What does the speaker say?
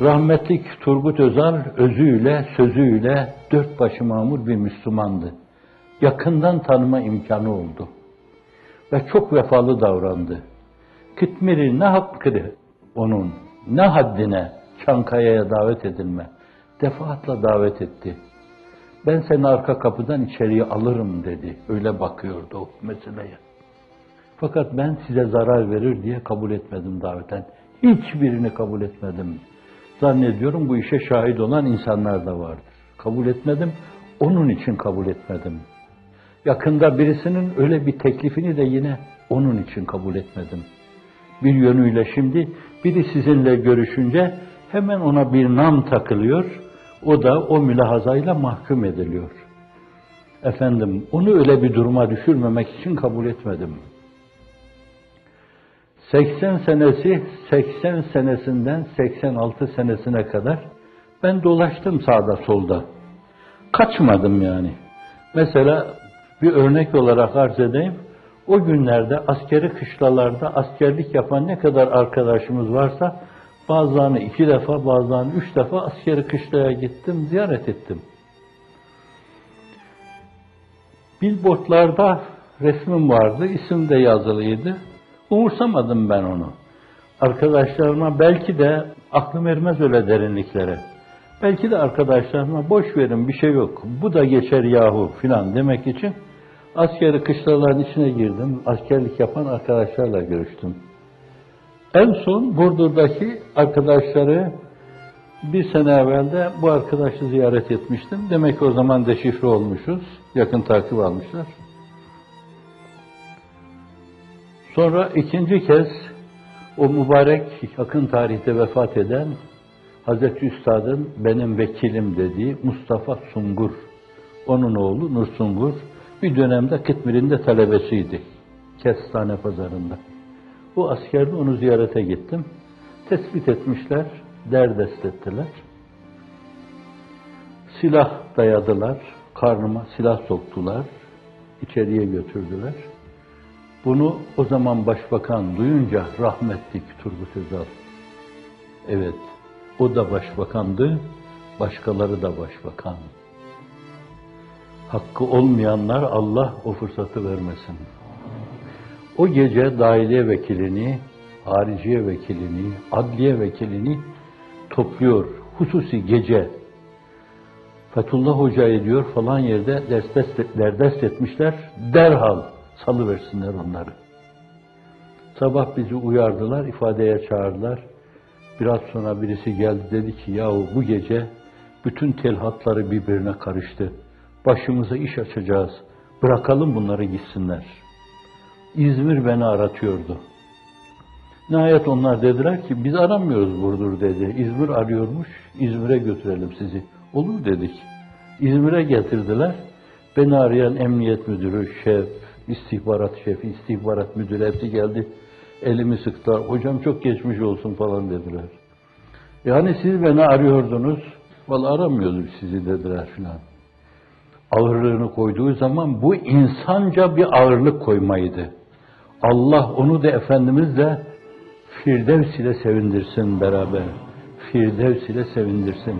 Rahmetlik Turgut Özal özüyle, sözüyle dört başı mamur bir Müslümandı. Yakından tanıma imkanı oldu. Ve çok vefalı davrandı. Kıtmir'i ne hakkı onun, ne haddine Çankaya'ya davet edilme. Defaatla davet etti. Ben seni arka kapıdan içeriye alırım dedi. Öyle bakıyordu o meseleye. Fakat ben size zarar verir diye kabul etmedim daveten. Hiçbirini kabul etmedim. Zannediyorum bu işe şahit olan insanlar da vardır. Kabul etmedim, onun için kabul etmedim. Yakında birisinin öyle bir teklifini de yine onun için kabul etmedim. Bir yönüyle şimdi biri sizinle görüşünce hemen ona bir nam takılıyor, o da o mülahazayla mahkum ediliyor. Efendim, onu öyle bir duruma düşürmemek için kabul etmedim. 80 senesi 80 senesinden 86 senesine kadar ben dolaştım sağda solda. Kaçmadım yani. Mesela bir örnek olarak arz edeyim. O günlerde askeri kışlalarda askerlik yapan ne kadar arkadaşımız varsa bazılarını iki defa bazılarını üç defa askeri kışlaya gittim, ziyaret ettim. Billboardlarda resmim vardı, isim de yazılıydı. Umursamadım ben onu. Arkadaşlarıma belki de aklım ermez öyle derinliklere. Belki de arkadaşlarıma boş verin bir şey yok. Bu da geçer yahu filan demek için askeri kışlaların içine girdim. Askerlik yapan arkadaşlarla görüştüm. En son Burdur'daki arkadaşları bir sene evvel de bu arkadaşı ziyaret etmiştim. Demek ki o zaman deşifre olmuşuz. Yakın takip almışlar. Sonra ikinci kez o mübarek yakın tarihte vefat eden Hazreti Üstad'ın benim vekilim dediği Mustafa Sungur, onun oğlu Nur Sungur, bir dönemde Kıtmir'in de talebesiydi. Kestane pazarında. Bu askerde onu ziyarete gittim. Tespit etmişler, derdest ettiler. Silah dayadılar, karnıma silah soktular, içeriye götürdüler. Bunu o zaman başbakan duyunca rahmetlik Turgut Özal. Evet, o da başbakandı, başkaları da başbakan. Hakkı olmayanlar Allah o fırsatı vermesin. O gece dahiliye vekilini, hariciye vekilini, adliye vekilini topluyor. Hususi gece. Fethullah Hoca diyor falan yerde ders, ders, ders etmişler. Derhal salıversinler onları. Sabah bizi uyardılar, ifadeye çağırdılar. Biraz sonra birisi geldi dedi ki yahu bu gece bütün telhatları birbirine karıştı. Başımıza iş açacağız. Bırakalım bunları gitsinler. İzmir beni aratıyordu. Nihayet onlar dediler ki biz aramıyoruz Burdur dedi. İzmir arıyormuş. İzmir'e götürelim sizi. Olur dedik. İzmir'e getirdiler. Beni arayan emniyet müdürü, şef, istihbarat şefi, istihbarat müdürü hepsi geldi. Elimi sıktılar. Hocam çok geçmiş olsun falan dediler. Yani siz beni arıyordunuz. Vallahi aramıyorduk sizi dediler filan. Ağırlığını koyduğu zaman bu insanca bir ağırlık koymaydı. Allah onu da Efendimiz de Firdevs ile sevindirsin beraber. Firdevs ile sevindirsin.